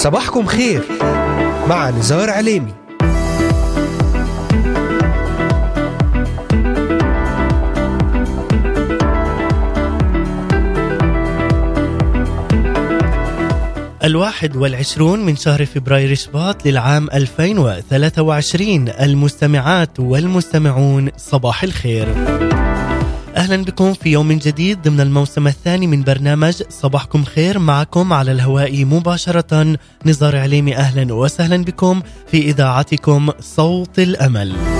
صباحكم خير مع نزار عليمي. الواحد والعشرون من شهر فبراير شباط للعام 2023 المستمعات والمستمعون صباح الخير. أهلا بكم في يوم جديد ضمن الموسم الثاني من برنامج صباحكم خير معكم على الهواء مباشرة نزار عليمي أهلا وسهلا بكم في إذاعتكم صوت الأمل.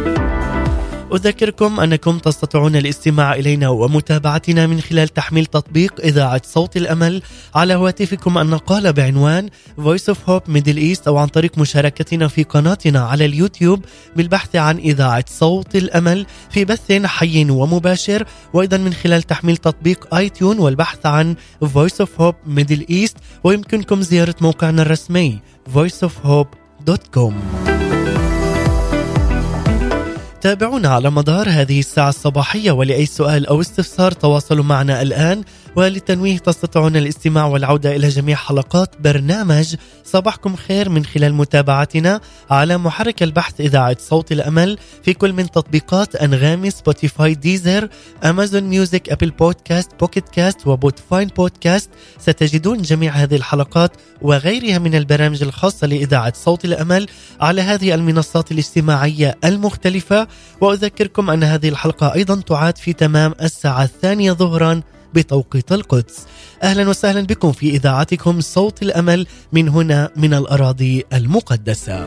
أذكركم أنكم تستطيعون الاستماع إلينا ومتابعتنا من خلال تحميل تطبيق إذاعة صوت الأمل على هواتفكم النقالة بعنوان Voice of Hope Middle East أو عن طريق مشاركتنا في قناتنا على اليوتيوب بالبحث عن إذاعة صوت الأمل في بث حي ومباشر وأيضا من خلال تحميل تطبيق آي تيون والبحث عن Voice of Hope Middle East ويمكنكم زيارة موقعنا الرسمي voiceofhope.com تابعونا على مدار هذه الساعة الصباحية ولأي سؤال أو استفسار تواصلوا معنا الآن. وللتنويه تستطيعون الاستماع والعودة إلى جميع حلقات برنامج صباحكم خير من خلال متابعتنا على محرك البحث إذاعة صوت الأمل في كل من تطبيقات أنغامي Spotify Deezer Amazon Music Apple Podcast Pocket Cast و Podvine Podcast ستجدون جميع هذه الحلقات وغيرها من البرامج الخاصة لإذاعة صوت الأمل على هذه المنصات الاجتماعية المختلفة. وأذكركم أن هذه الحلقة أيضا تعاد في تمام الساعة الثانية ظهرا بتوقيت القدس. أهلا وسهلا بكم في إذاعتكم صوت الأمل من هنا من الأراضي المقدسة.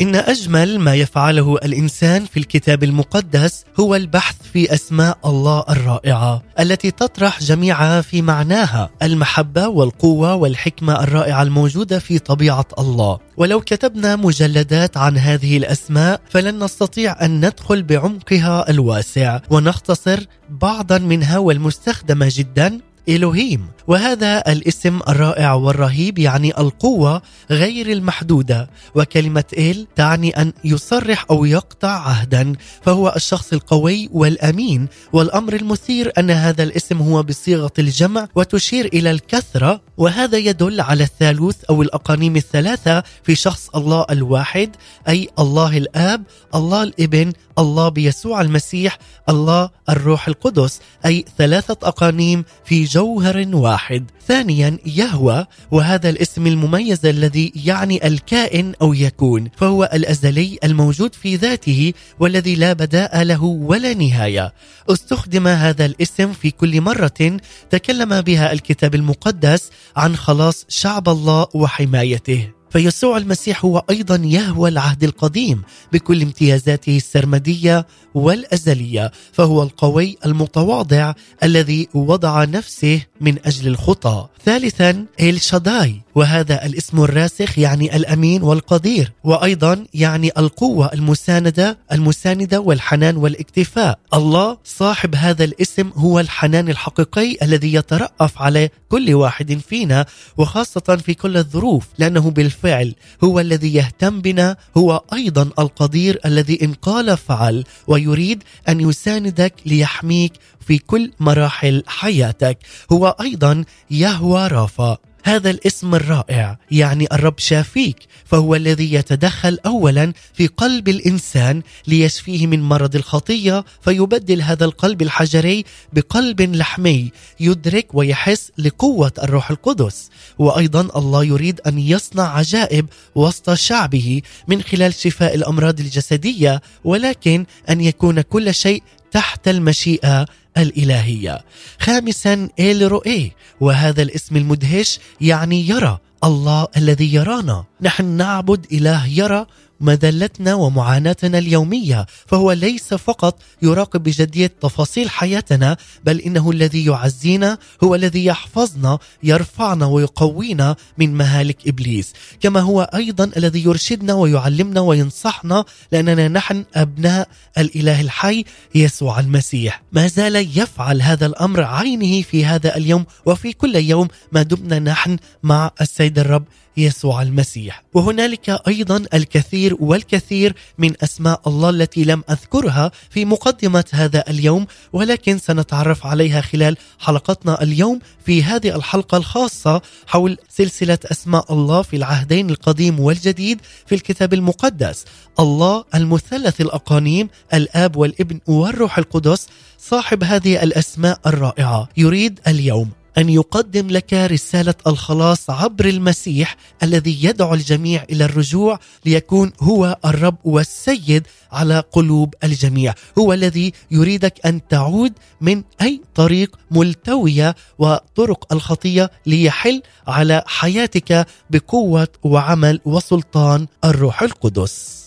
إن أجمل ما يفعله الإنسان في الكتاب المقدس هو البحث في أسماء الله الرائعة التي تطرح جميعها في معناها المحبة والقوة والحكمة الرائعة الموجودة في طبيعة الله. ولو كتبنا مجلدات عن هذه الأسماء فلن نستطيع أن ندخل بعمقها الواسع ونختصر بعضا منها والمستخدمة جدا إلوهيم وهذا الاسم الرائع والرهيب يعني القوة غير المحدودة. وكلمة إل تعني أن يصرح أو يقطع عهدا. فهو الشخص القوي والأمين. والأمر المثير أن هذا الاسم هو بصيغة الجمع وتشير إلى الكثرة. وهذا يدل على الثالوث أو الأقانيم الثلاثة في شخص الله الواحد أي الله الآب الله الإبن الله بيسوع المسيح الله الروح القدس. أي ثلاثة أقانيم في جوهر واحد. ثانيا يهوى وهذا الاسم المميز الذي يعني الكائن أو يكون فهو الأزلي الموجود في ذاته والذي لا بداء له ولا نهاية. استخدم هذا الاسم في كل مرة تكلم بها الكتاب المقدس عن خلاص شعب الله وحمايته. فيسوع المسيح هو أيضا يهوى العهد القديم بكل امتيازاته السرمدية والأزلية فهو القوي المتواضع الذي وضع نفسه من أجل الخطى. ثالثا إل شاداي وهذا الاسم الراسخ يعني الأمين والقدير وأيضا يعني القوة المساندة المساندة والحنان والإكتفاء. الله صاحب هذا الاسم هو الحنان الحقيقي الذي يترأف على كل واحد فينا وخاصة في كل الظروف لأنه بالفعل هو الذي يهتم بنا هو أيضا القدير الذي إن قال فعل ويريد أن يساندك ليحميك في كل مراحل حياتك. هو أيضا يهوى رافا. هذا الاسم الرائع يعني الرب شافيك فهو الذي يتدخل اولا في قلب الإنسان ليشفيه من مرض الخطية فيبدل هذا القلب الحجري بقلب لحمي يدرك ويحس لقوة الروح القدس. وأيضا الله يريد أن يصنع عجائب وسط شعبه من خلال شفاء الأمراض الجسدية ولكن أن يكون كل شيء تحت المشيئة الإلهية. خامسا إل رؤيه وهذا الاسم المدهش يعني يرى. الله الذي يرانا. نحن نعبد إله يرى. مذلتنا ومعاناتنا اليومية فهو ليس فقط يراقب بجدية تفاصيل حياتنا بل إنه الذي يعزينا هو الذي يحفظنا يرفعنا ويقوينا من مهالك إبليس. كما هو أيضا الذي يرشدنا ويعلمنا وينصحنا لأننا نحن أبناء الإله الحي يسوع المسيح. ما زال يفعل هذا الأمر عينه في هذا اليوم وفي كل يوم ما دمنا نحن مع السيد الرب يسوع المسيح. وهنالك أيضا الكثير والكثير من أسماء الله التي لم أذكرها في مقدمة هذا اليوم ولكن سنتعرف عليها خلال حلقتنا اليوم في هذه الحلقة الخاصة حول سلسلة أسماء الله في العهدين القديم والجديد في الكتاب المقدس. الله المثلث الأقانيم الآب والابن والروح القدس صاحب هذه الأسماء الرائعة. يريد اليوم أن يقدم لك رسالة الخلاص عبر المسيح الذي يدعو الجميع إلى الرجوع ليكون هو الرب والسيد على قلوب الجميع، هو الذي يريدك أن تعود من أي طريق ملتوية وطرق الخطية ليحل على حياتك بقوة وعمل وسلطان الروح القدس.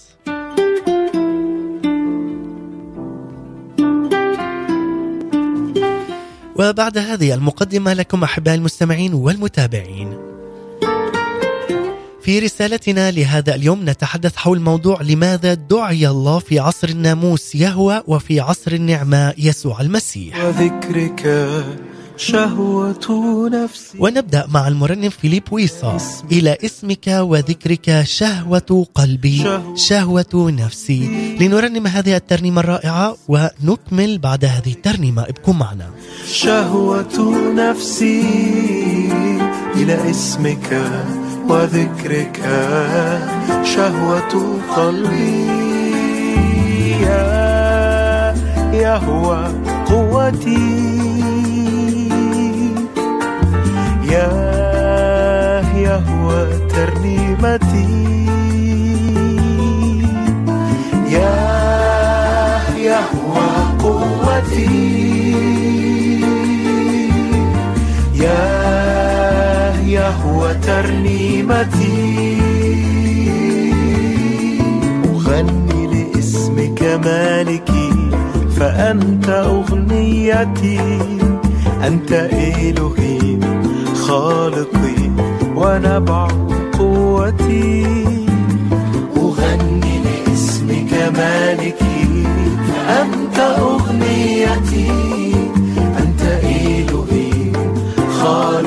وبعد هذه المقدمة لكم أحبائي المستمعين والمتابعين. في رسالتنا لهذا اليوم نتحدث حول موضوع لماذا دعي الله في عصر الناموس يهوى وفي عصر النعمة يسوع المسيح. وذكرك شهوة نفسي. ونبدأ مع المرنم فيليب ويصا إلى اسمك وذكرك شهوة قلبي شهوة نفسي. لنرنم هذه الترنيمة الرائعة ونكمل بعد هذه الترنيمة. ابقوا معنا. شهوة نفسي إلى اسمك وذكرك. شهوة قلبي يا يهوى قوتي. يا يهوى ترنيمتي. يهوى قوتي. يا يهوى ترنيمتي أغني لاسمك مالكي فأنت أغنيتي أنت إلهي. خالقي ونبع قوتي أغني لاسمك مالكي. فأنت أغنيتي أنت إلهي خالقي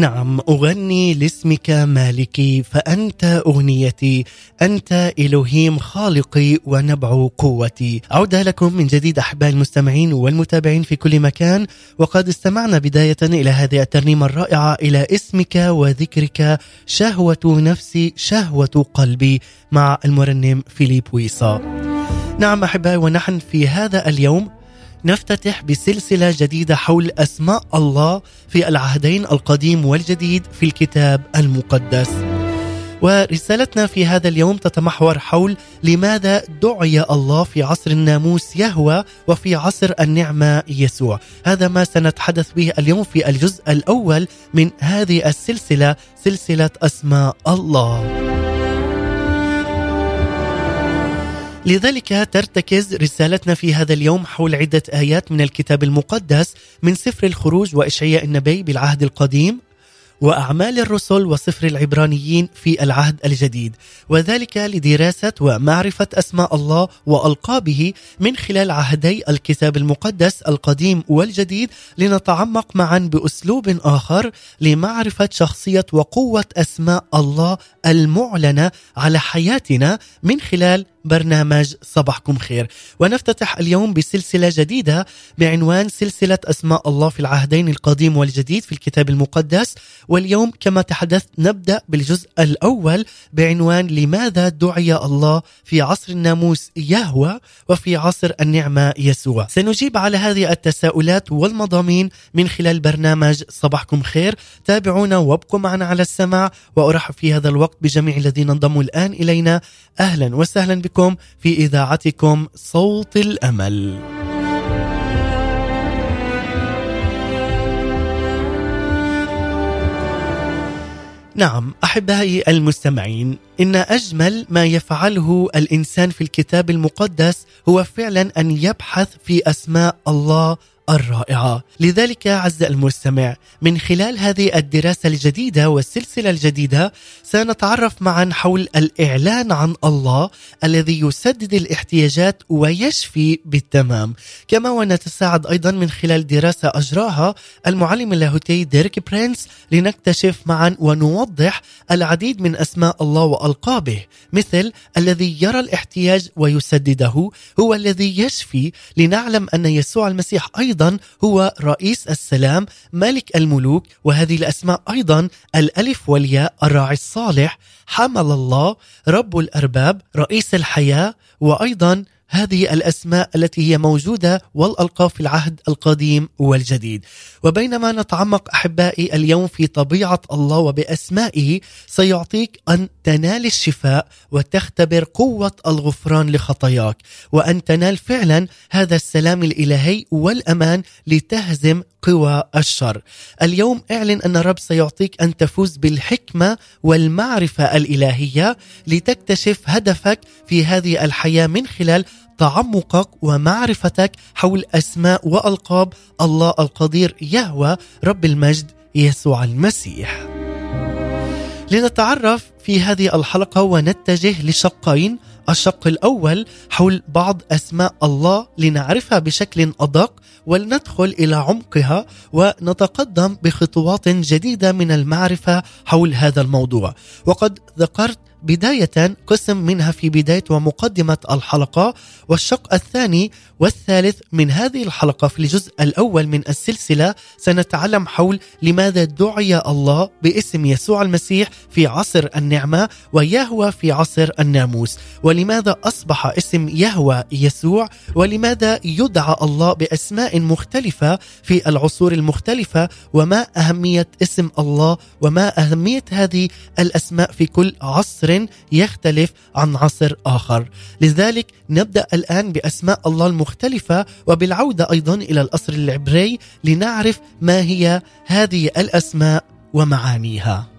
نعم أغني لاسمك مالكي فأنت أغنيتي أنت إلهيم خالقي ونبع قوتي. عودة لكم من جديد أحباء المستمعين والمتابعين في كل مكان وقد استمعنا بداية إلى هذه الترنيمة الرائعة إلى اسمك وذكرك شهوة نفسي شهوة قلبي مع المرنم فيليب ويصا نعم أحبائي ونحن في هذا اليوم نفتتح بسلسلة جديدة حول أسماء الله في العهدين القديم والجديد في الكتاب المقدس. ورسالتنا في هذا اليوم تتمحور حول لماذا دعي الله في عصر الناموس يهوى وفي عصر النعمة يسوع. هذا ما سنتحدث به اليوم في الجزء الأول من هذه السلسلة سلسلة أسماء الله. لذلك ترتكز رسالتنا في هذا اليوم حول عدة آيات من الكتاب المقدس من سفر الخروج وإشعياء النبي بالعهد القديم وأعمال الرسل وسفر العبرانيين في العهد الجديد. وذلك لدراسة ومعرفة أسماء الله وألقابه من خلال عهدي الكتاب المقدس القديم والجديد لنتعمق معا بأسلوب آخر لمعرفة شخصية وقوة أسماء الله المعلنة على حياتنا من خلال برنامج صباحكم خير. ونفتتح اليوم بسلسلة جديدة بعنوان سلسلة أسماء الله في العهدين القديم والجديد في الكتاب المقدس. واليوم كما تحدثت نبدأ بالجزء الأول بعنوان لماذا دعي الله في عصر الناموس يهوى وفي عصر النعمة يسوع. سنجيب على هذه التساؤلات والمضامين من خلال برنامج صباحكم خير. تابعونا وابقوا معنا على السماع. وأرحب في هذا الوقت بجميع الذين انضموا الآن إلينا. أهلا وسهلا بكم. في إذاعتكم صوت الأمل. نعم أحبائي المستمعين إن أجمل ما يفعله الإنسان في الكتاب المقدس هو فعلا أن يبحث في أسماء الله الرائعة، لذلك عز المستمع من خلال هذه الدراسة الجديدة والسلسلة الجديدة سنتعرف معا حول الإعلان عن الله الذي يسدد الاحتياجات ويشفي بالتمام، كما ونتساعد أيضا من خلال دراسة أجراها المعلم اللاهوتي ديريك برينس لنكتشف معا ونوضح العديد من أسماء الله وألقابه، مثل الذي يرى الاحتياج ويسدده هو الذي يشفي. لنعلم أن يسوع المسيح أيضا هو رئيس السلام ملك الملوك وهذه الأسماء أيضا الألف والياء الراعي الصالح حمل الله رب الأرباب رئيس الحياة وأيضا هذه الأسماء التي هي موجودة والالقاب في العهد القديم والجديد. وبينما نتعمق أحبائي اليوم في طبيعة الله وبأسمائه سيعطيك أن تنال الشفاء وتختبر قوة الغفران لخطاياك وأن تنال فعلا هذا السلام الإلهي والأمان لتهزم قوى الشر. اليوم اعلن أن الرب سيعطيك أن تفوز بالحكمة والمعرفة الإلهية لتكتشف هدفك في هذه الحياة من خلال تعمقك ومعرفتك حول أسماء وألقاب الله القدير يهوى رب المجد يسوع المسيح. لنتعرف في هذه الحلقة ونتجه لشقين الشق الأول حول بعض أسماء الله لنعرفها بشكل أدق ولندخل إلى عمقها ونتقدم بخطوات جديدة من المعرفة حول هذا الموضوع. وقد ذكرت بداية قسم منها في بداية ومقدمة الحلقة والشق الثاني والثالث من هذه الحلقة في الجزء الأول من السلسلة. سنتعلم حول لماذا دعي الله باسم يسوع المسيح في عصر النعمة ويهوى في عصر الناموس. ولماذا أصبح اسم يهوى يسوع؟ ولماذا يدعى الله بأسماء مختلفة في العصور المختلفة؟ وما أهمية اسم الله؟ وما أهمية هذه الأسماء في كل عصر يختلف عن عصر آخر. لذلك نبدأ الآن بأسماء الله المختلفة وبالعودة أيضا إلى الأصل العبري لنعرف ما هي هذه الأسماء ومعانيها.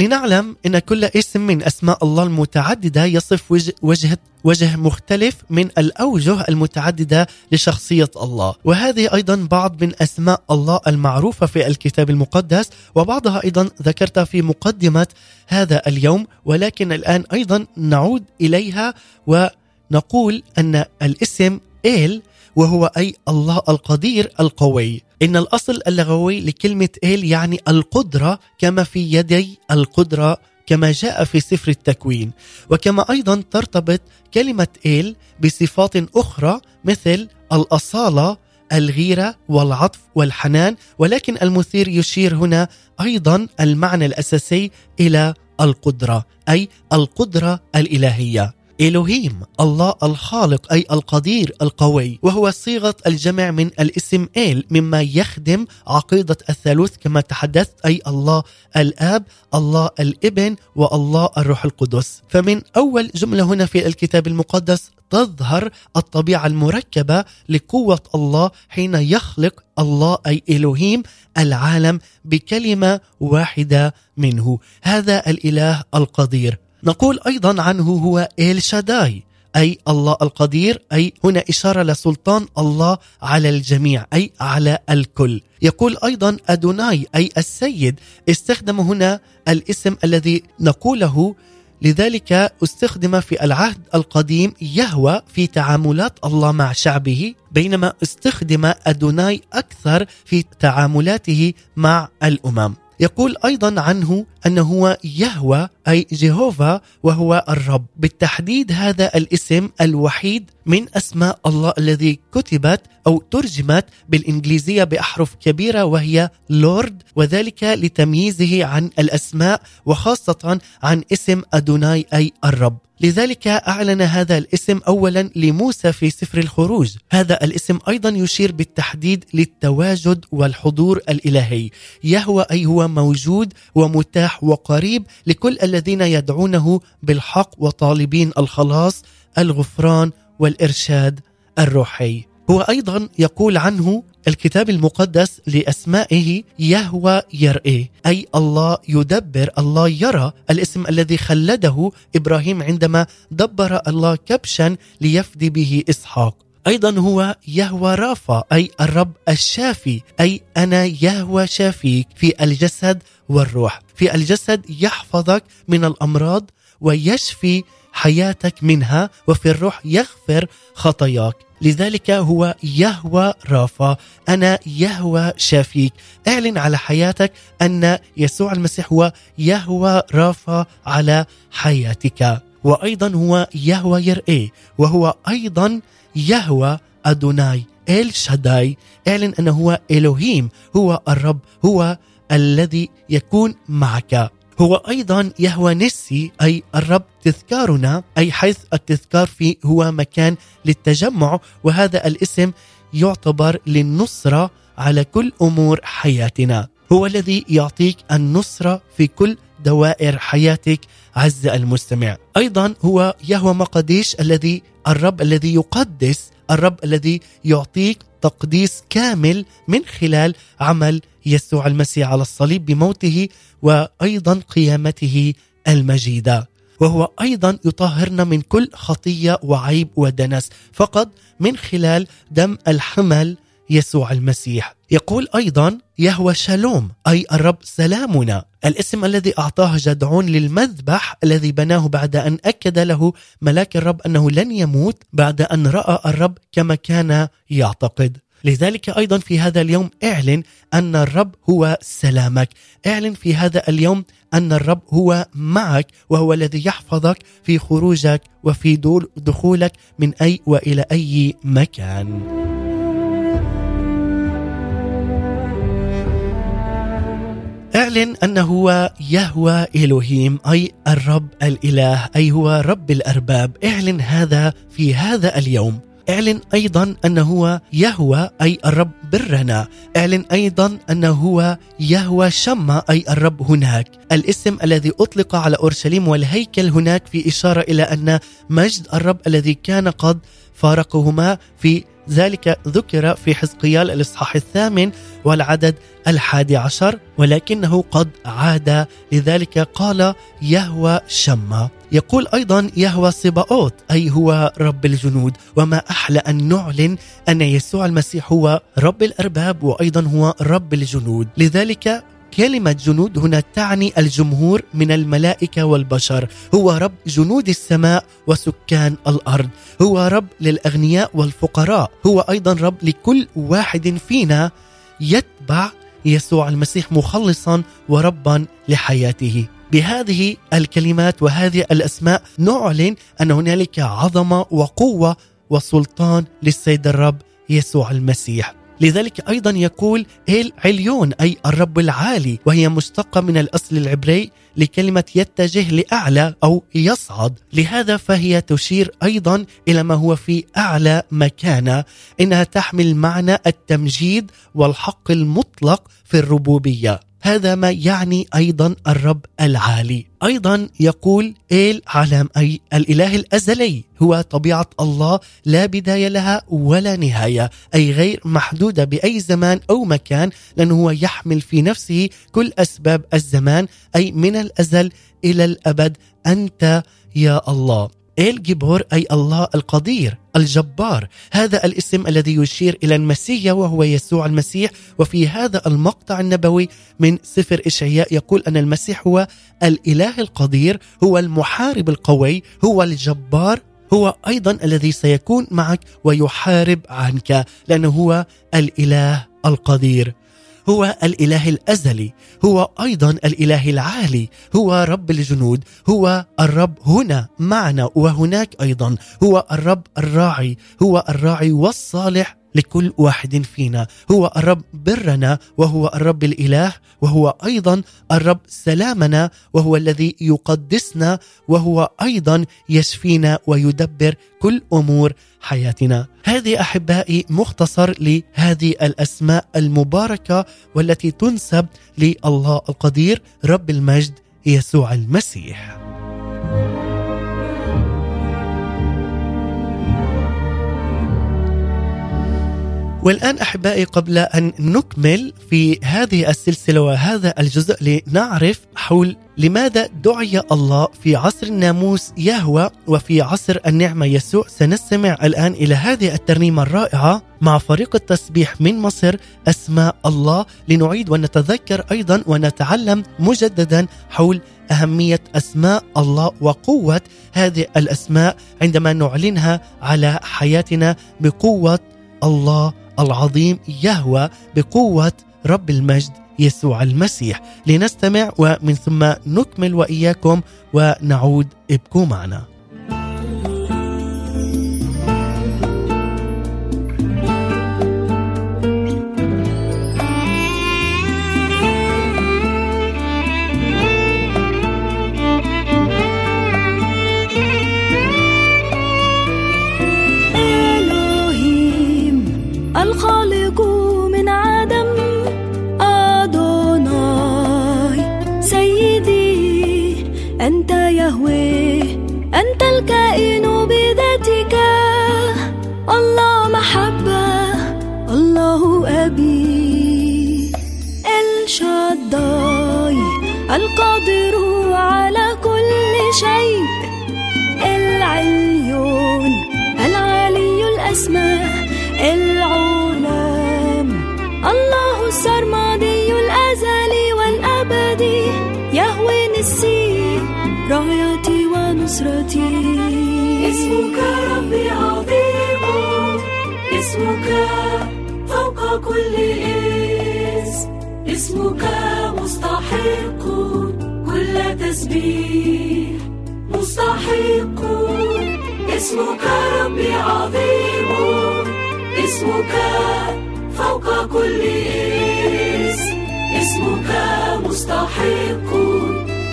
لنعلم إن كل اسم من أسماء الله المتعددة يصف وجه وجه وجه مختلف من الأوجه المتعددة لشخصية الله، وهذه أيضا بعض من أسماء الله المعروفة في الكتاب المقدس، وبعضها أيضا ذكرتها في مقدمة هذا اليوم، ولكن الآن أيضا نعود إليها ونقول أن الاسم إيل وهو أي الله القدير القوي. إن الأصل اللغوي لكلمة إيل يعني القدرة كما في يدي القدرة كما جاء في سفر التكوين. وكما أيضا ترتبط كلمة إيل بصفات أخرى مثل الأصالة الغيرة والعطف والحنان. ولكن المثير يشير هنا أيضا المعنى الأساسي إلى القدرة أي القدرة الإلهية. إلهيم الله الخالق أي القدير القوي وهو صيغة الجمع من الاسم إل مما يخدم عقيدة الثالوث كما تحدثت أي الله الآب الله الإبن والله الروح القدس. فمن أول جملة هنا في الكتاب المقدس تظهر الطبيعة المركبة لقوة الله حين يخلق الله أي إلهيم العالم بكلمة واحدة منه. هذا الإله القدير. نقول أيضا عنه هو إل شاداي أي الله القدير أي هنا إشارة لسلطان الله على الجميع أي على الكل. يقول أيضا أدوناي أي السيد استخدم هنا الاسم الذي نقوله. لذلك استخدم في العهد القديم يهوى في تعاملات الله مع شعبه بينما استخدم أدوناي أكثر في تعاملاته مع الأمم. يقول أيضا عنه انه هو يهوى أي جيهوفا وهو الرب. بالتحديد هذا الاسم الوحيد من أسماء الله الذي كتبت أو ترجمت بالإنجليزية بأحرف كبيرة وهي لورد وذلك لتمييزه عن الأسماء وخاصة عن اسم أدوناي أي الرب. لذلك أعلن هذا الاسم اولا لموسى في سفر الخروج. هذا الاسم أيضا يشير بالتحديد للتواجد والحضور الإلهي. يهوى أي هو موجود ومتاح وقريب لكل الذين يدعونه بالحق وطالبين الخلاص الغفران والإرشاد الروحي. هو أيضا يقول عنه الكتاب المقدس لأسمائه يهوى يرئي أي الله يدبر الله يرى الاسم الذي خلده إبراهيم عندما دبر الله كبشا ليفدي به إسحاق. أيضا هو يهوى رافا أي الرب الشافي أي أنا يهوى شافيك في الجسد والروح. في الجسد يحفظك من الأمراض ويشفي حياتك منها وفي الروح يغفر خطاياك. لذلك هو يهوى رافا أنا يهوى شافيك أعلن على حياتك أن يسوع المسيح هو يهوى رافا على حياتك. وأيضا هو يهوى يرئي وهو أيضا يهوى أدوناي إل شداي أعلن أنه هو إلهيم هو الرب هو الذي يكون معك. هو أيضا يهوى نسي أي الرب تذكارنا أي حيث التذكار فيه هو مكان للتجمع وهذا الاسم يعتبر للنصرة على كل أمور حياتنا. هو الذي يعطيك النصرة في كل دوائر حياتك عز المستمع. أيضا هو يهوى مقديش الذي الرب الذي يقدس الرب الذي يعطيك تقديس كامل من خلال عمل يسوع المسيح على الصليب بموته وأيضا قيامته المجيدة. وهو أيضا يطهرنا من كل خطية وعيب ودنس فقط من خلال دم الحمل يسوع المسيح. يقول أيضا يهوى شالوم أي الرب سلامنا. الاسم الذي أعطاه جدعون للمذبح الذي بناه بعد أن أكد له ملاك الرب أنه لن يموت بعد أن رأى الرب كما كان يعتقد. لذلك أيضا في هذا اليوم اعلن أن الرب هو سلامك. اعلن في هذا اليوم أن الرب هو معك وهو الذي يحفظك في خروجك وفي دخولك من أي وإلى أي مكان. اعلن أنه هو يهوى الوهيم أي الرب الإله أي هو رب الأرباب. اعلن هذا في هذا اليوم. اعلن أيضا انه هو يهوى أي الرب برنا اعلن أيضا انه هو يهوى شما أي الرب هناك. الاسم الذي أطلق على أورشليم والهيكل هناك في إشارة إلى أن مجد الرب الذي كان قد فارقهما في ذلك ذكر في حزقيال الإصحاح الثامن والعدد الحادي عشر ولكنه قد عاد. لذلك قال يهوى شمّا. يقول أيضا يهوى صباؤوت أي هو رب الجنود وما أحلى أن نعلن أن يسوع المسيح هو رب الأرباب وأيضا هو رب الجنود. لذلك كلمة جنود هنا تعني الجمهور من الملائكة والبشر. هو رب جنود السماء وسكان الأرض. هو رب للأغنياء والفقراء. هو أيضا رب لكل واحد فينا يتبع يسوع المسيح مخلصا وربا لحياته. بهذه الكلمات وهذه الأسماء نعلن أن هنالك عظمة وقوة وسلطان للسيد الرب يسوع المسيح. لذلك أيضا يقول إل عليون أي الرب العالي وهي مشتقه من الأصل العبري لكلمة يتجه لأعلى أو يصعد. لهذا فهي تشير أيضا إلى ما هو في أعلى مكانة إنها تحمل معنى التمجيد والحق المطلق في الربوبية. هذا ما يعني أيضا الرب العالي. أيضا يقول إيل علام أي الإله الأزلي هو طبيعة الله لا بداية لها ولا نهاية أي غير محدودة بأي زمان أو مكان لأنه هو يحمل في نفسه كل أسباب الزمان أي من الأزل إلى الأبد أنت يا الله. إيل جيبور أي الله القدير الجبار. هذا الاسم الذي يشير إلى المسيح وهو يسوع المسيح. وفي هذا المقطع النبوي من سفر إشعياء يقول أن المسيح هو الإله القدير هو المحارب القوي هو الجبار هو أيضا الذي سيكون معك ويحارب عنك لأنه هو الإله القدير. هو الإله الأزلي هو أيضا الإله العالي هو رب الجنود هو الرب هنا معنا وهناك أيضا هو الرب الراعي هو الراعي والصالح لكل واحد فينا هو الرب برنا وهو الرب الإله وهو أيضا الرب سلامنا وهو الذي يقدسنا وهو أيضا يشفينا ويدبر كل أمور حياتنا. هذه أحبائي مختصر لهذه الأسماء المباركة والتي تنسب لله القدير رب المجد يسوع المسيح. والآن أحبائي قبل أن نكمل في هذه السلسلة وهذا الجزء لنعرف حول لماذا دعي الله في عصر الناموس يهوى وفي عصر النعمة يسوع. سنستمع الآن إلى هذه الترنيمة الرائعة مع فريق التسبيح من مصر أسماء الله. لنعيد ونتذكر أيضا ونتعلم مجددا حول أهمية أسماء الله وقوة هذه الأسماء عندما نعلنها على حياتنا بقوة الله العظيم يهوى بقوة رب المجد يسوع المسيح. لنستمع ومن ثم نكمل وإياكم ونعود ابقوا معنا. الخالق من عدم أدوناي. سيدي أنت يهوه أنت الكائن بذاتك. الله محبة الله أبي. الشداي القادر على كل شيء. العليون العلي الأسماء. العلام. الله السرمدي الأزلي والأبدي يهوي نسي رايتي ونصرتي. اسمك ربي عظيم اسمك فوق كل اسم. اسمك مستحق كل تسبيح. مستحق اسمك ربي عظيم. اسمك فوق كل اسم. اسمك مستحق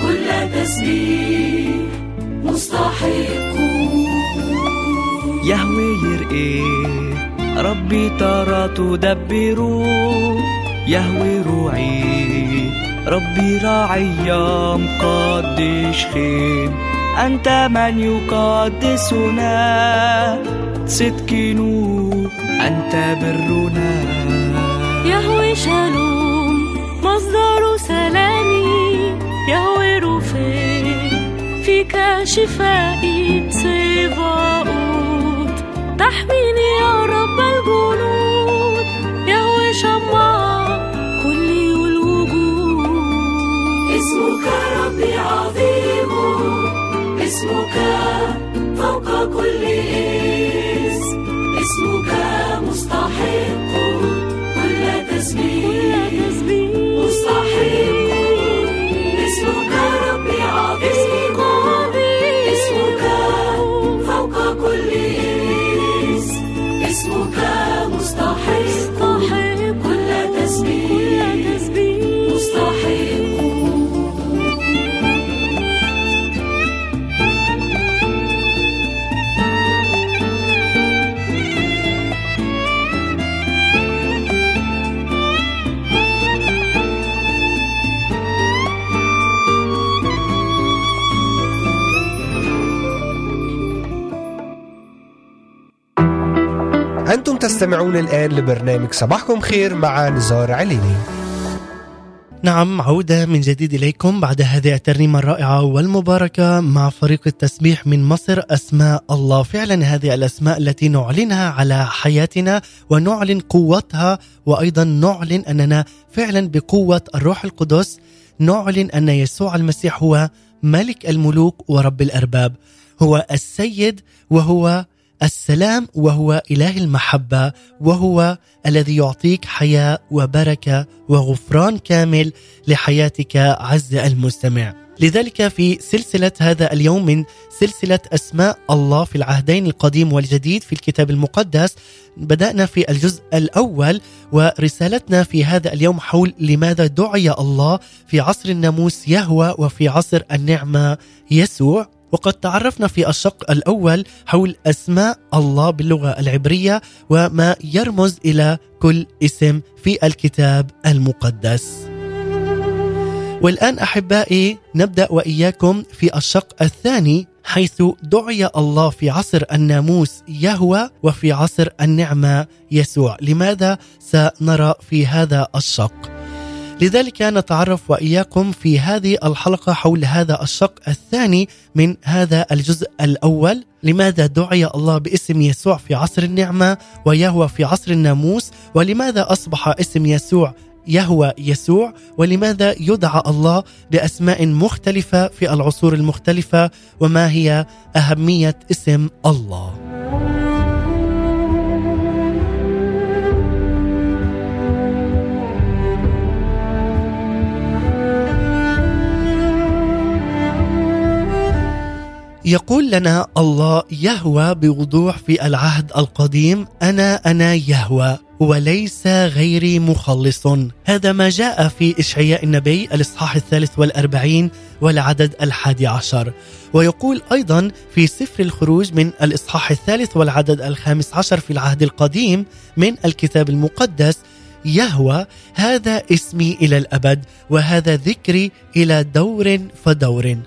كل تسبيح. مستحق. يهوي يرئي ربي ترى تدبر. يهوي روعي ربي راعي مقدش خيم. أنت من يقدسنا صدقين أنت برنا. يهوي شالوم مصدر سلامي. يهوي روفي فيك شفائي سيفاؤوت. تحميني يا رب الجنود. يهوي شمع كلي والوجود اسمك ربي عظيم. اسمك فوق كل اسمك مستحق كل تسبيح. مستحق تستمعون الآن لبرنامج صباحكم خير مع نزار عليني. نعم عودة من جديد إليكم بعد هذه الترنيمة الرائعة والمباركة مع فريق التسبيح من مصر. أسماء الله فعلا هذه الأسماء التي نعلنها على حياتنا ونعلن قوتها وأيضا نعلن أننا فعلا بقوة الروح القدس. نعلن أن يسوع المسيح هو ملك الملوك ورب الأرباب. هو السيد وهو السلام وهو إله المحبة وهو الذي يعطيك حياة وبركة وغفران كامل لحياتك عز المستمع. لذلك في سلسلة هذا اليوم من سلسلة أسماء الله في العهدين القديم والجديد في الكتاب المقدس بدأنا في الجزء الأول ورسالتنا في هذا اليوم حول لماذا دعي الله في عصر الناموس يهوى وفي عصر النعمة يسوع وقد تعرفنا في الشق الأول حول أسماء الله باللغة العبرية وما يرمز إلى كل اسم في الكتاب المقدس. والآن أحبائي نبدأ وإياكم في الشق الثاني حيث دعي الله في عصر الناموس يهوى وفي عصر النعمة يسوع، لماذا سنرى في هذا الشق؟ لذلك نتعرف وإياكم في هذه الحلقة حول هذا الشق الثاني من هذا الجزء الأول. لماذا دعي الله باسم يسوع في عصر النعمة ويهوى في عصر الناموس؟ ولماذا أصبح اسم يسوع يهوى يسوع؟ ولماذا يدعى الله بأسماء مختلفة في العصور المختلفة؟ وما هي أهمية اسم الله؟ يقول لنا الله يهوى بوضوح في العهد القديم أنا أنا يهوى وليس غيري مخلص. هذا ما جاء في إشعياء النبي الإصحاح الثالث والأربعين والعدد الحادي عشر. ويقول أيضا في سفر الخروج من الإصحاح الثالث والعدد الخامس عشر في العهد القديم من الكتاب المقدس يهوى هذا اسمي إلى الأبد وهذا ذكري إلى دور فدور.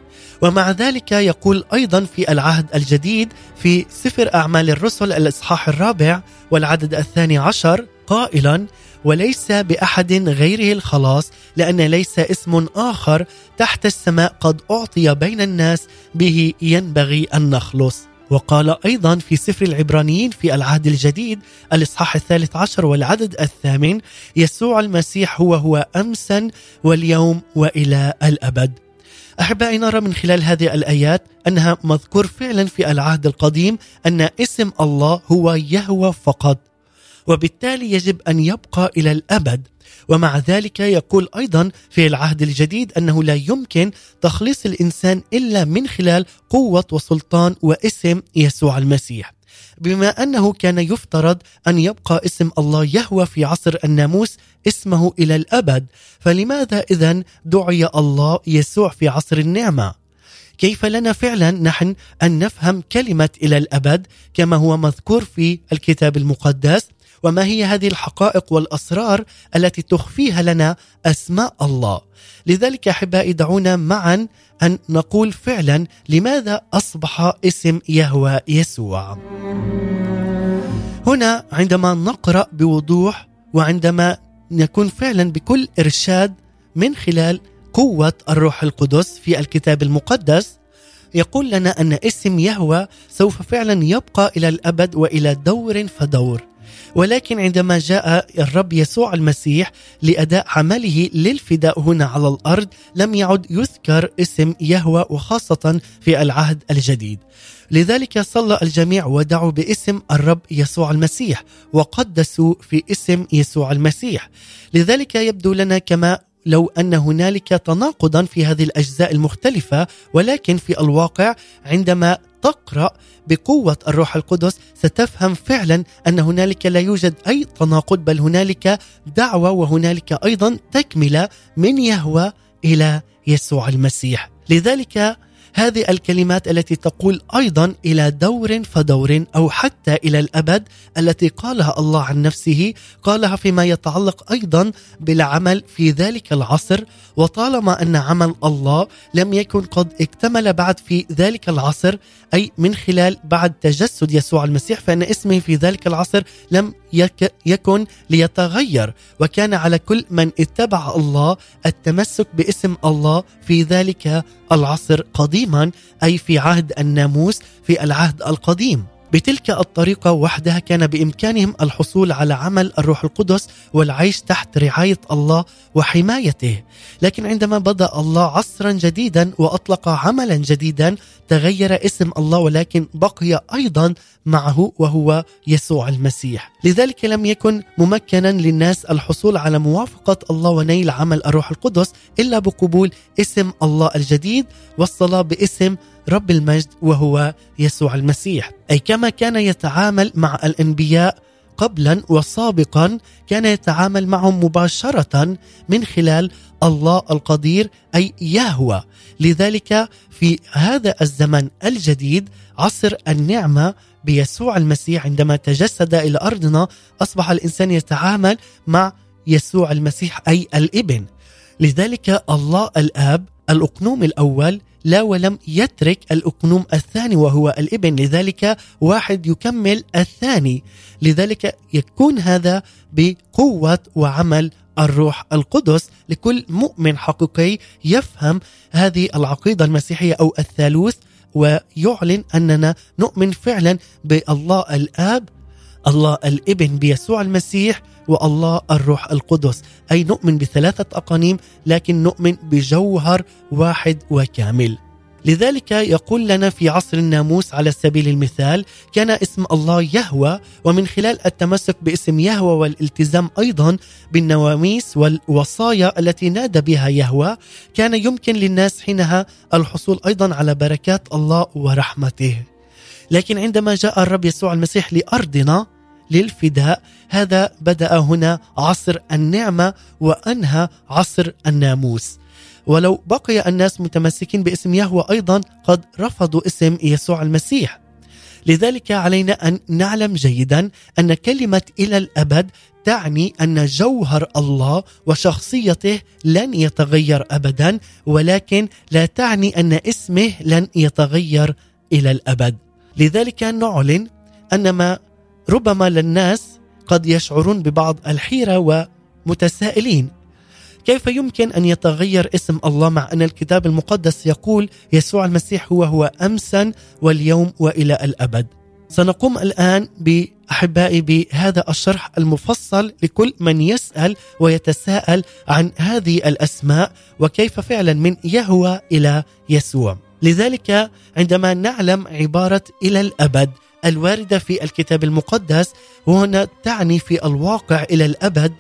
ومع ذلك يقول أيضا في العهد الجديد في سفر أعمال الرسل الإصحاح الرابع والعدد الثاني عشر قائلا وليس بأحد غيره الخلاص لأن ليس اسم آخر تحت السماء قد أعطي بين الناس به ينبغي أن نخلص. وقال أيضا في سفر العبرانيين في العهد الجديد الإصحاح الثالث عشر والعدد الثامن يسوع المسيح هو هو امسا واليوم وإلى الأبد. أحبائي نرى من خلال هذه الآيات أنها مذكور فعلا في العهد القديم أن اسم الله هو يهوى فقط وبالتالي يجب أن يبقى إلى الأبد. ومع ذلك يقول أيضا في العهد الجديد أنه لا يمكن تخليص الإنسان إلا من خلال قوة وسلطان واسم يسوع المسيح. بما أنه كان يفترض أن يبقى اسم الله يهوى في عصر الناموس اسمه إلى الأبد. فلماذا اذا دعي الله يسوع في عصر النعمة؟ كيف لنا فعلا نحن أن نفهم كلمة إلى الأبد كما هو مذكور في الكتاب المقدس؟ وما هي هذه الحقائق والأسرار التي تخفيها لنا أسماء الله. لذلك احبائي دعونا معا أن نقول فعلا لماذا أصبح اسم يهوى يسوع. هنا عندما نقرأ بوضوح وعندما نكون فعلا بكل إرشاد من خلال قوة الروح القدس في الكتاب المقدس يقول لنا أن اسم يهوى سوف فعلا يبقى إلى الأبد وإلى دور فدور. ولكن عندما جاء الرب يسوع المسيح لأداء عمله للفداء هنا على الأرض لم يعد يذكر اسم يهوى وخاصة في العهد الجديد. لذلك صلى الجميع ودعوا باسم الرب يسوع المسيح وقدسوا في اسم يسوع المسيح. لذلك يبدو لنا كما لو أن هنالك تناقضا في هذه الأجزاء المختلفة ولكن في الواقع عندما تقرأ بقوة الروح القدس ستفهم فعلا أن هنالك لا يوجد أي تناقض بل هنالك دعوة وهنالك أيضا تكملة من يهوى إلى يسوع المسيح. لذلك هذه الكلمات التي تقول أيضا إلى دور فدور أو حتى إلى الأبد التي قالها الله عن نفسه قالها فيما يتعلق أيضا بالعمل في ذلك العصر وطالما أن عمل الله لم يكن قد اكتمل بعد في ذلك العصر أي من خلال بعد تجسد يسوع المسيح فإن اسمه في ذلك العصر لم يكن ليتغير وكان على كل من اتبع الله التمسك باسم الله في ذلك العصر قديما أي في عهد الناموس في العهد القديم. بتلك الطريقة وحدها كان بإمكانهم الحصول على عمل الروح القدس والعيش تحت رعاية الله وحمايته. لكن عندما بدأ الله عصرا جديدا وأطلق عملا جديدا تغير اسم الله ولكن بقي أيضا معه وهو يسوع المسيح. لذلك لم يكن ممكنا للناس الحصول على موافقة الله ونيل عمل الروح القدس إلا بقبول اسم الله الجديد والصلاة باسم رب المجد وهو يسوع المسيح. أي كما كان يتعامل مع الأنبياء قبلا وسابقا كان يتعامل معهم مباشرة من خلال الله القدير أي يهوى. لذلك في هذا الزمن الجديد عصر النعمة بيسوع المسيح عندما تجسد إلى أرضنا أصبح الإنسان يتعامل مع يسوع المسيح أي الإبن. لذلك الله الآب الأقنوم الأول لا ولم يترك الأقنوم الثاني وهو الإبن لذلك واحد يكمل الثاني. لذلك يكون هذا بقوة وعمل الروح القدس. لكل مؤمن حقيقي يفهم هذه العقيدة المسيحية أو الثالوث ويعلن أننا نؤمن فعلا بألله الآب الله الإبن بيسوع المسيح والله الروح القدس. أي نؤمن بثلاثة أقانيم لكن نؤمن بجوهر واحد وكامل. لذلك يقول لنا في عصر الناموس على سبيل المثال كان اسم الله يهوى ومن خلال التمسك باسم يهوى والالتزام أيضا بالنواميس والوصايا التي نادى بها يهوى كان يمكن للناس حينها الحصول أيضا على بركات الله ورحمته. لكن عندما جاء الرب يسوع المسيح لأرضنا للفداء هذا بدأ هنا عصر النعمة وأنهى عصر الناموس. ولو بقي الناس متمسكين باسم يهوه أيضا قد رفضوا اسم يسوع المسيح. لذلك علينا أن نعلم جيدا أن كلمة إلى الأبد تعني أن جوهر الله وشخصيته لن يتغير ابدا ولكن لا تعني أن اسمه لن يتغير إلى الأبد. لذلك نعلن أن ما ربما للناس قد يشعرون ببعض الحيرة ومتسائلين. كيف يمكن أن يتغير اسم الله مع أن الكتاب المقدس يقول يسوع المسيح هو هو أمسا واليوم وإلى الأبد؟ سنقوم الآن بأحبائي بهذا الشرح المفصل لكل من يسأل ويتساءل عن هذه الأسماء وكيف فعلا من يهوى إلى يسوع. لذلك عندما نعلم عبارة إلى الأبد الواردة في الكتاب المقدس وهنا تعني في الواقع إلى الأبد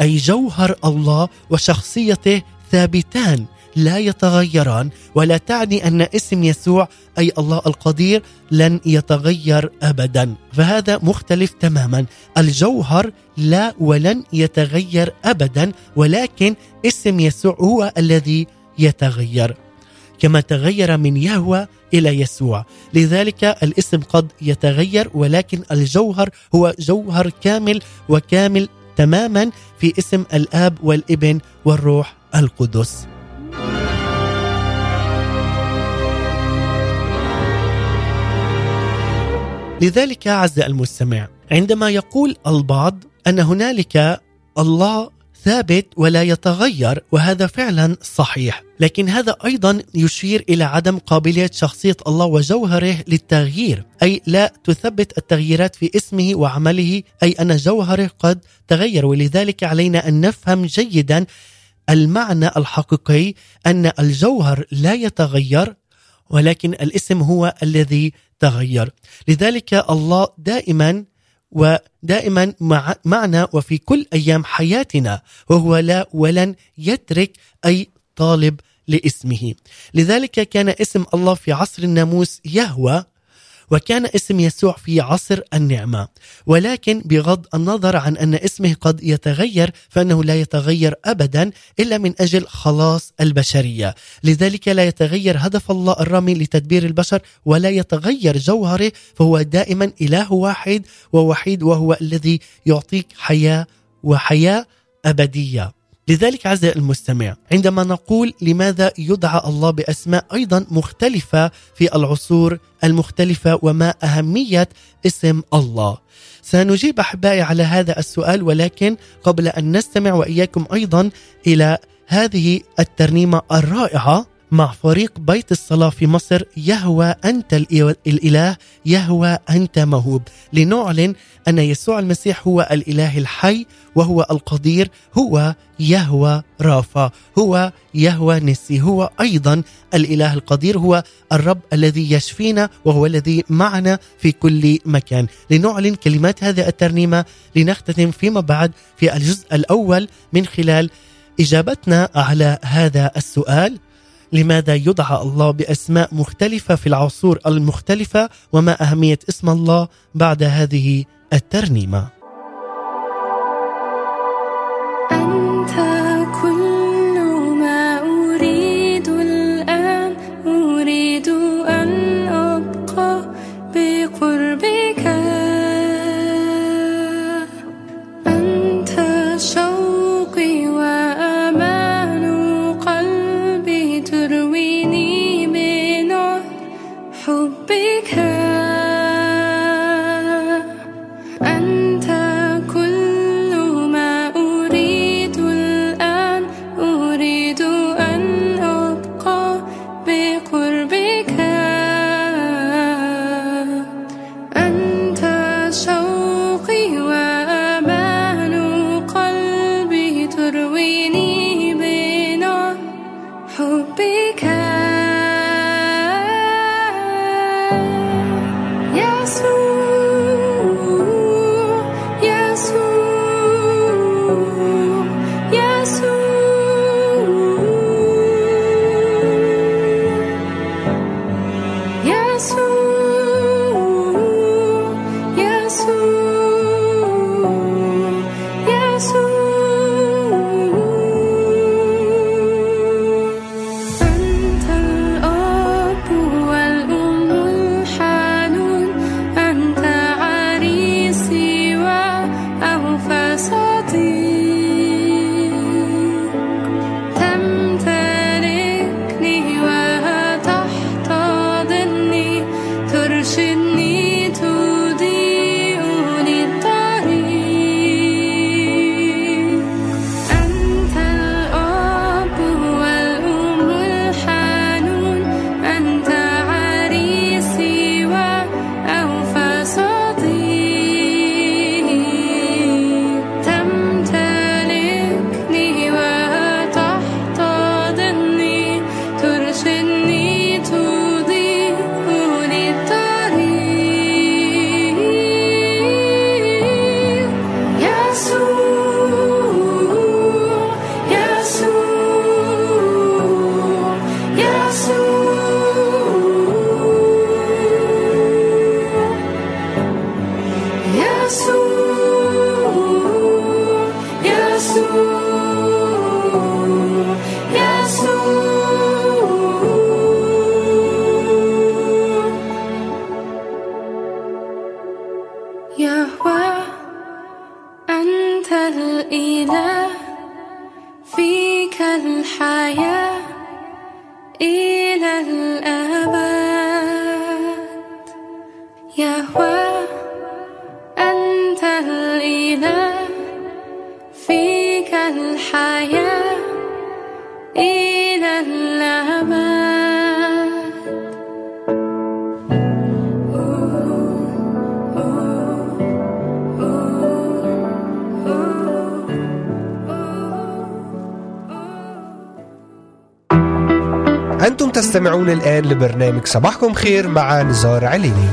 أي جوهر الله وشخصيته ثابتان لا يتغيران ولا تعني أن اسم يسوع أي الله القدير لن يتغير ابدا. فهذا مختلف تماما. الجوهر لا ولن يتغير ابدا ولكن اسم يسوع هو الذي يتغير. كما تغير من يهوى إلى يسوع. لذلك الاسم قد يتغير ولكن الجوهر هو جوهر كامل وكامل تماما في اسم الآب والابن والروح القدس. لذلك عز المستمع عندما يقول البعض أن هنالك الله ثابت ولا يتغير وهذا فعلا صحيح. لكن هذا أيضا يشير إلى عدم قابلية شخصية الله وجوهره للتغيير أي لا تثبت التغييرات في اسمه وعمله أي أن جوهره قد تغير. ولذلك علينا أن نفهم جيدا المعنى الحقيقي أن الجوهر لا يتغير ولكن الاسم هو الذي تغير. لذلك الله دائما ودائما مع معنا وفي كل أيام حياتنا وهو لا ولن يترك أي طالب لاسمه. لذلك كان اسم الله في عصر الناموس يهوى وكان اسم يسوع في عصر النعمة. ولكن بغض النظر عن أن اسمه قد يتغير فإنه لا يتغير ابدا إلا من أجل خلاص البشرية. لذلك لا يتغير هدف الله الرامي لتدبير البشر ولا يتغير جوهره فهو دائما إله واحد ووحيد وهو الذي يعطيك حياة وحياة أبدية. لذلك عزيزي المستمع عندما نقول لماذا يدعى الله بأسماء أيضا مختلفة في العصور المختلفة وما أهمية اسم الله. سنجيب أحبائي على هذا السؤال ولكن قبل أن نستمع وإياكم أيضا إلى هذه الترنيمة الرائعة مع فريق بيت الصلاة في مصر يهوى أنت الإله- يهوى أنت موهوب. لنعلن أن يسوع المسيح هو الإله الحي وهو القدير هو يهوى رافا هو يهوى نسي هو أيضا الإله القدير هو الرب الذي يشفينا وهو الذي معنا في كل مكان. لنعلن كلمات هذه الترنيمة لنختتم فيما بعد في الجزء الأول من خلال إجابتنا على هذا السؤال. لماذا يدعى الله بأسماء مختلفة في العصور المختلفة وما أهمية اسم الله بعد هذه الترنيمة؟ أنتم تستمعون الآن لبرنامج صباحكم خير مع نزار عليني.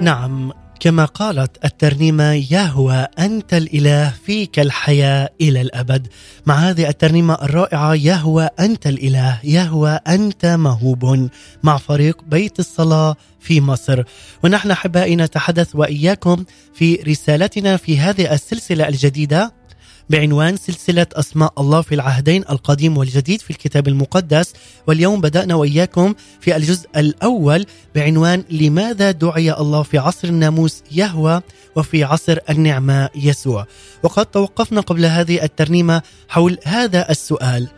نعم كما قالت الترنيمة يا هو أنت الإله فيك الحياة إلى الأبد. مع هذه الترنيمة الرائعة يا هو أنت الإله يا هو أنت موهوب. مع فريق بيت الصلاة في مصر. ونحن أحبائي نتحدث وإياكم في رسالتنا في هذه السلسلة الجديدة. بعنوان سلسلة أسماء الله في العهدين القديم والجديد في الكتاب المقدس. واليوم بدأنا وإياكم في الجزء الأول بعنوان لماذا دعي الله في عصر الناموس يهوى وفي عصر النعمة يسوع. وقد توقفنا قبل هذه الترنيمة حول هذا السؤال.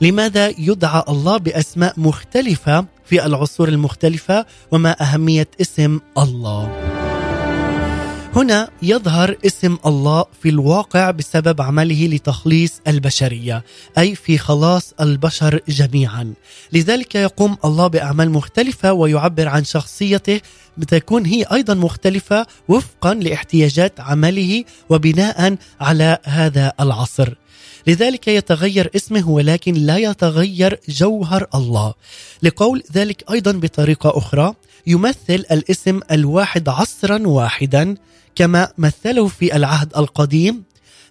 لماذا يدعى الله بأسماء مختلفة في العصور المختلفة وما أهمية اسم الله؟ هنا يظهر اسم الله في الواقع بسبب عمله لتخليص البشرية أي في خلاص البشر جميعا. لذلك يقوم الله بأعمال مختلفة ويعبر عن شخصيته بتكون هي أيضا مختلفة وفقا لاحتياجات عمله وبناء على هذا العصر. لذلك يتغير اسمه ولكن لا يتغير جوهر الله. لقول ذلك أيضا بطريقة أخرى يمثل الاسم الواحد عصرا واحدا كما مثله في العهد القديم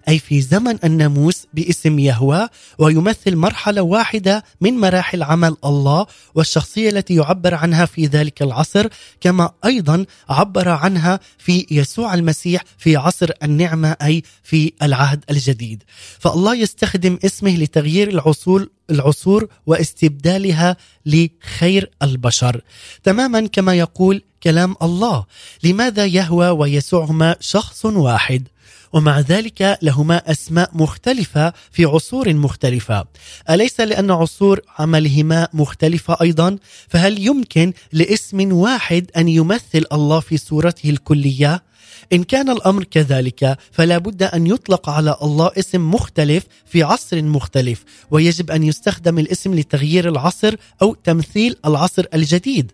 أي في زمن الناموس باسم يهوى ويمثل مرحلة واحدة من مراحل عمل الله والشخصية التي يعبر عنها في ذلك العصر كما أيضا عبر عنها في يسوع المسيح في عصر النعمة أي في العهد الجديد. فالله يستخدم اسمه لتغيير العصور العصور واستبدالها لخير البشر. تماما كما يقول كلام الله. لماذا يهوى ويسوع هما شخص واحد؟ ومع ذلك لهما أسماء مختلفة في عصور مختلفة. أليس لأن عصور عملهما مختلفة أيضا؟ فهل يمكن لاسم واحد أن يمثل الله في صورته الكلية؟ إن كان الأمر كذلك فلا بد أن يطلق على الله اسم مختلف في عصر مختلف ويجب أن يستخدم الاسم لتغيير العصر أو تمثيل العصر الجديد.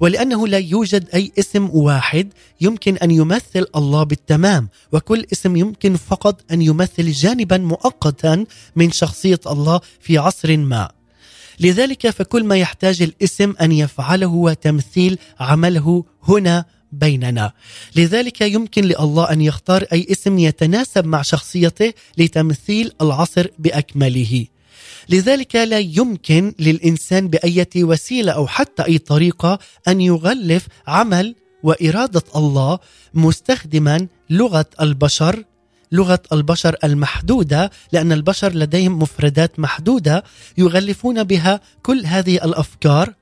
ولأنه لا يوجد أي اسم واحد يمكن أن يمثل الله بالتمام وكل اسم يمكن فقط أن يمثل جانبا مؤقتا من شخصية الله في عصر ما. لذلك فكل ما يحتاج الاسم أن يفعله هو تمثيل عمله هنا بيننا. لذلك يمكن لله أن يختار أي اسم يتناسب مع شخصيته لتمثيل العصر بأكمله. لذلك لا يمكن للإنسان بأي وسيلة أو حتى أي طريقة أن يغلف عمل وإرادة الله مستخدما لغة البشر لغة البشر المحدودة لأن البشر لديهم مفردات محدودة يغلفون بها كل هذه الأفكار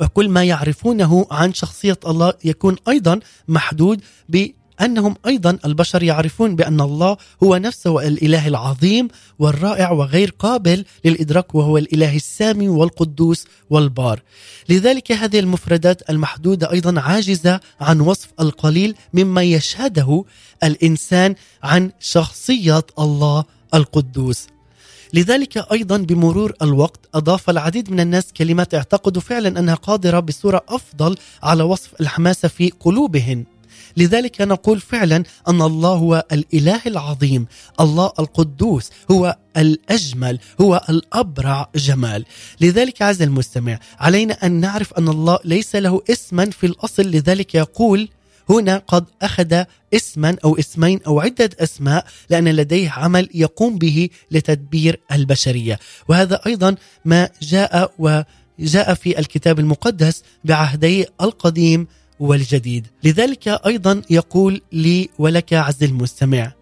وكل ما يعرفونه عن شخصية الله يكون أيضا محدود ب أنهم أيضا البشر يعرفون بأن الله هو نفسه الإله العظيم والرائع وغير قابل للإدراك وهو الإله السامي والقدوس والبار. لذلك هذه المفردات المحدودة أيضا عاجزة عن وصف القليل مما يشهده الإنسان عن شخصيه الله القدوس. لذلك أيضا بمرور الوقت أضاف العديد من الناس كلمات اعتقدوا فعلا أنها قادرة بصورة أفضل على وصف الحماسه في قلوبهم لذلك نقول فعلا أن الله هو الإله العظيم الله القدوس هو الأجمل هو الأبرع جمال. لذلك عز المستمع علينا أن نعرف أن الله ليس له اسما في الأصل لذلك يقول هنا قد أخذ اسما أو اسمين أو عدة أسماء لأن لديه عمل يقوم به لتدبير البشرية. وهذا أيضا ما جاء وجاء في الكتاب المقدس بعهدي القديم والجديد لذلك أيضا يقول لي ولك عز المستمع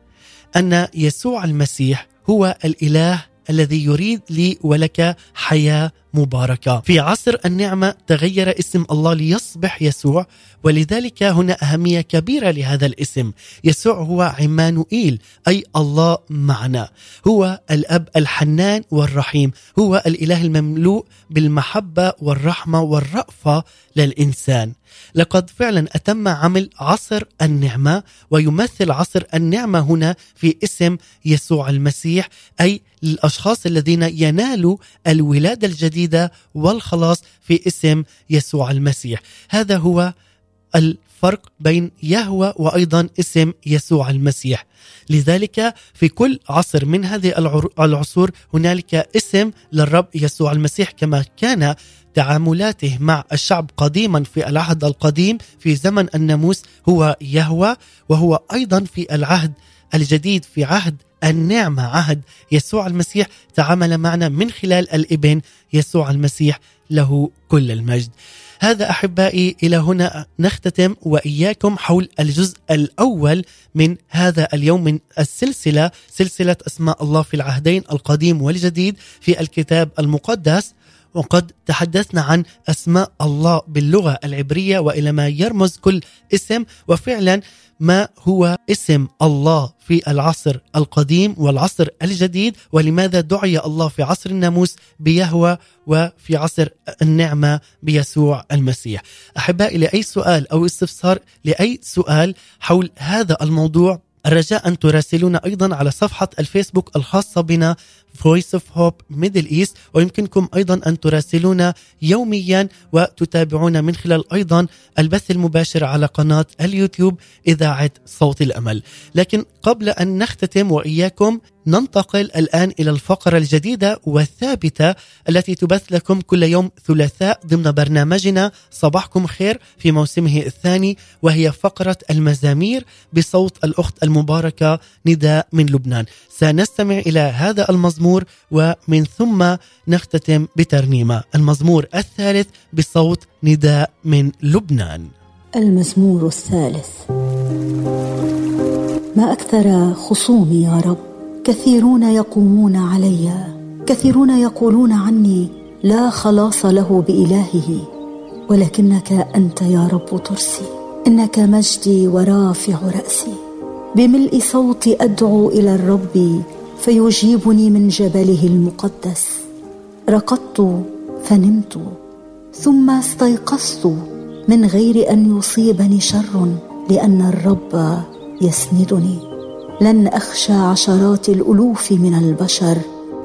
أن يسوع المسيح هو الإله الذي يريد لي ولك حياة مباركة. في عصر النعمة تغير اسم الله ليصبح يسوع ولذلك هنا أهمية كبيرة لهذا الاسم. يسوع هو عمانوئيل أي الله معنا. هو الأب الحنان والرحيم، هو الإله المملوء بالمحبة والرحمة والرأفة للإنسان. لقد فعلا أتم عمل عصر النعمة ويمثل عصر النعمة هنا في اسم يسوع المسيح أي الأشخاص الذين ينالوا الولادة الجديدة والخلاص في اسم يسوع المسيح. هذا هو الفرق بين يهوى وأيضا اسم يسوع المسيح. لذلك في كل عصر من هذه العصور هنالك اسم للرب يسوع المسيح كما كان تعاملاته مع الشعب قديما في العهد القديم في زمن الناموس هو يهوى وهو أيضا في العهد الجديد في عهد النعمة عهد يسوع المسيح تعامل معنا من خلال الإبن يسوع المسيح له كل المجد. هذا أحبائي إلى هنا نختتم وإياكم حول الجزء الأول من هذا اليوم من السلسلة سلسلة أسماء الله في العهدين القديم والجديد في الكتاب المقدس. وقد تحدثنا عن أسماء الله باللغة العبرية وإلى ما يرمز كل اسم. وفعلا ما هو اسم الله في العصر القديم والعصر الجديد ولماذا دعي الله في عصر الناموس بيهوى وفي عصر النعمة بيسوع المسيح. أحبائي لأي سؤال أو استفسار لأي سؤال حول هذا الموضوع الرجاء أن تراسلونا أيضا على صفحة الفيسبوك الخاصة بنا Voice of Hope Middle East. ويمكنكم أيضا أن تراسلونا يوميا وتتابعونا من خلال أيضا البث المباشر على قناة اليوتيوب إذاعة صوت الأمل. لكن قبل أن نختتم وإياكم ننتقل الآن إلى الفقرة الجديدة والثابتة التي تبث لكم كل يوم ثلاثاء ضمن برنامجنا صباحكم خير في موسمه الثاني وهي فقرة المزامير بصوت الأخت المباركة نداء من لبنان. سنستمع إلى هذا المزمور ومن ثم نختتم بترنيمة. المزمور الثالث بصوت نداء من لبنان. المزمور الثالث. ما أكثر خصومي يا رب كثيرون يقومون علي كثيرون يقولون عني لا خلاص له بإلهه. ولكنك أنت يا رب ترسي إنك مجدي ورافع رأسي. بملء صوتي أدعو إلى الرب فيجيبني من جبله المقدس. رقدت فنمت ثم استيقظت من غير أن يصيبني شر لأن الرب يسندني. لن أخشى عشرات الألوف من البشر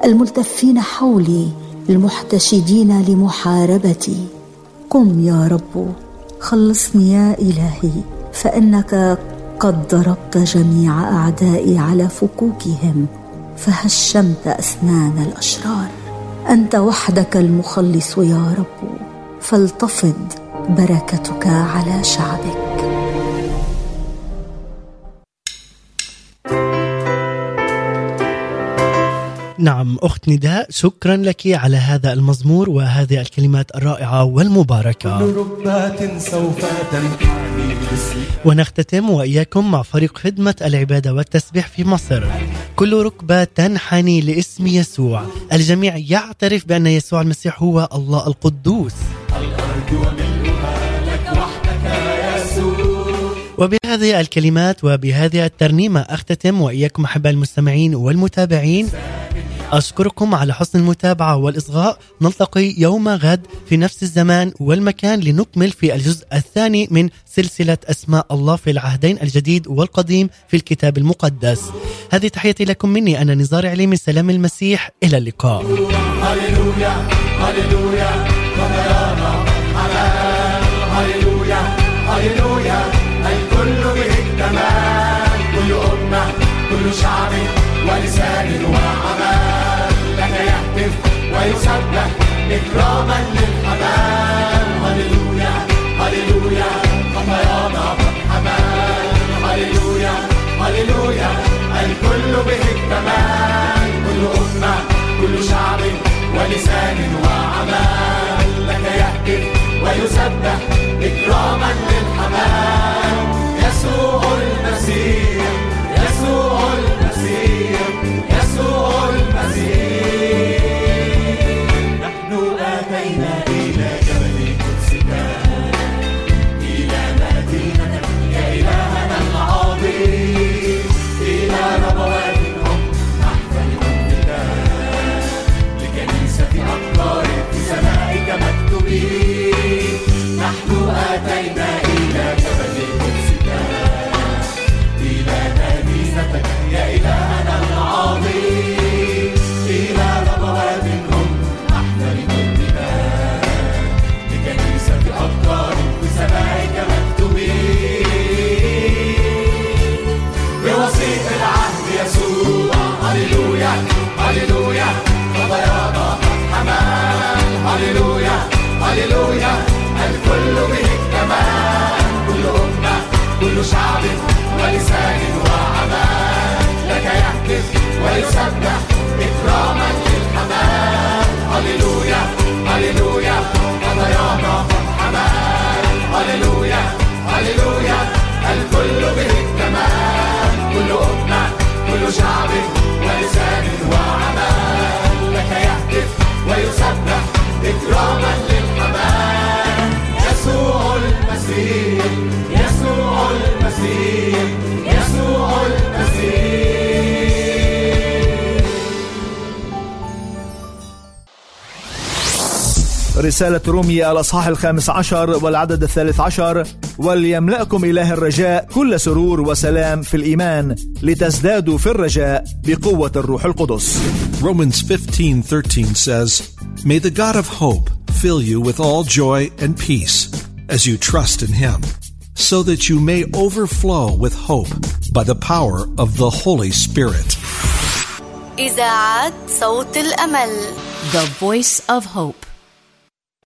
الملتفين حولي المحتشدين لمحاربتي. قم يا رب خلصني يا إلهي فإنك قد ضربت جميع أعدائي على فكوكهم. فهشمت أسنان الأشرار. أنت وحدك المخلص يا رب. فلتفض بركتك على شعبك. نعم أخت نداء شكرا لك على هذا المزمور وهذه الكلمات الرائعة والمباركة. سوف ونختتم وإياكم مع فريق خدمة العبادة والتسبيح في مصر. كل ركبة تنحني لاسم يسوع. الجميع يعترف بأن يسوع المسيح هو الله القدوس. وبهذه الكلمات وبهذه الترنيمة أختتم وإياكم أحباء المستمعين والمتابعين أشكركم على حسن المتابعة والإصغاء. نلتقي يوم غد في نفس الزمان والمكان لنكمل في الجزء الثاني من سلسلة أسماء الله في العهدين الجديد والقديم في الكتاب المقدس. هذه تحياتي لكم مني أنا نزار علي من سلام المسيح. إلى اللقاء. هللويا هللويا هللويا هللويا. الكل به كل أمة كل شعب ولسان يهتف ويسبح إكراما للحمام. هللويا هللويا خطايانا حمل هللويا هللويا الكل به اكتمل كل أمة كل شعب ولسان وعمل لك يهتف ويسبح إكراما للحمام. يسوع المسيح. Baby رسالة رومية الأصحاح الخامس عشر والعدد الثالث عشر وليملأكم إله الرجاء كل سرور وسلام في الإيمان لتزدادوا في الرجاء بقوة الروح القدس Romans 15:13 says, "May the God of hope fill you with all joy and peace as you trust in him, so that you may overflow with hope by the power of the Holy Spirit." إذاعة صوت الأمل The Voice of Hope.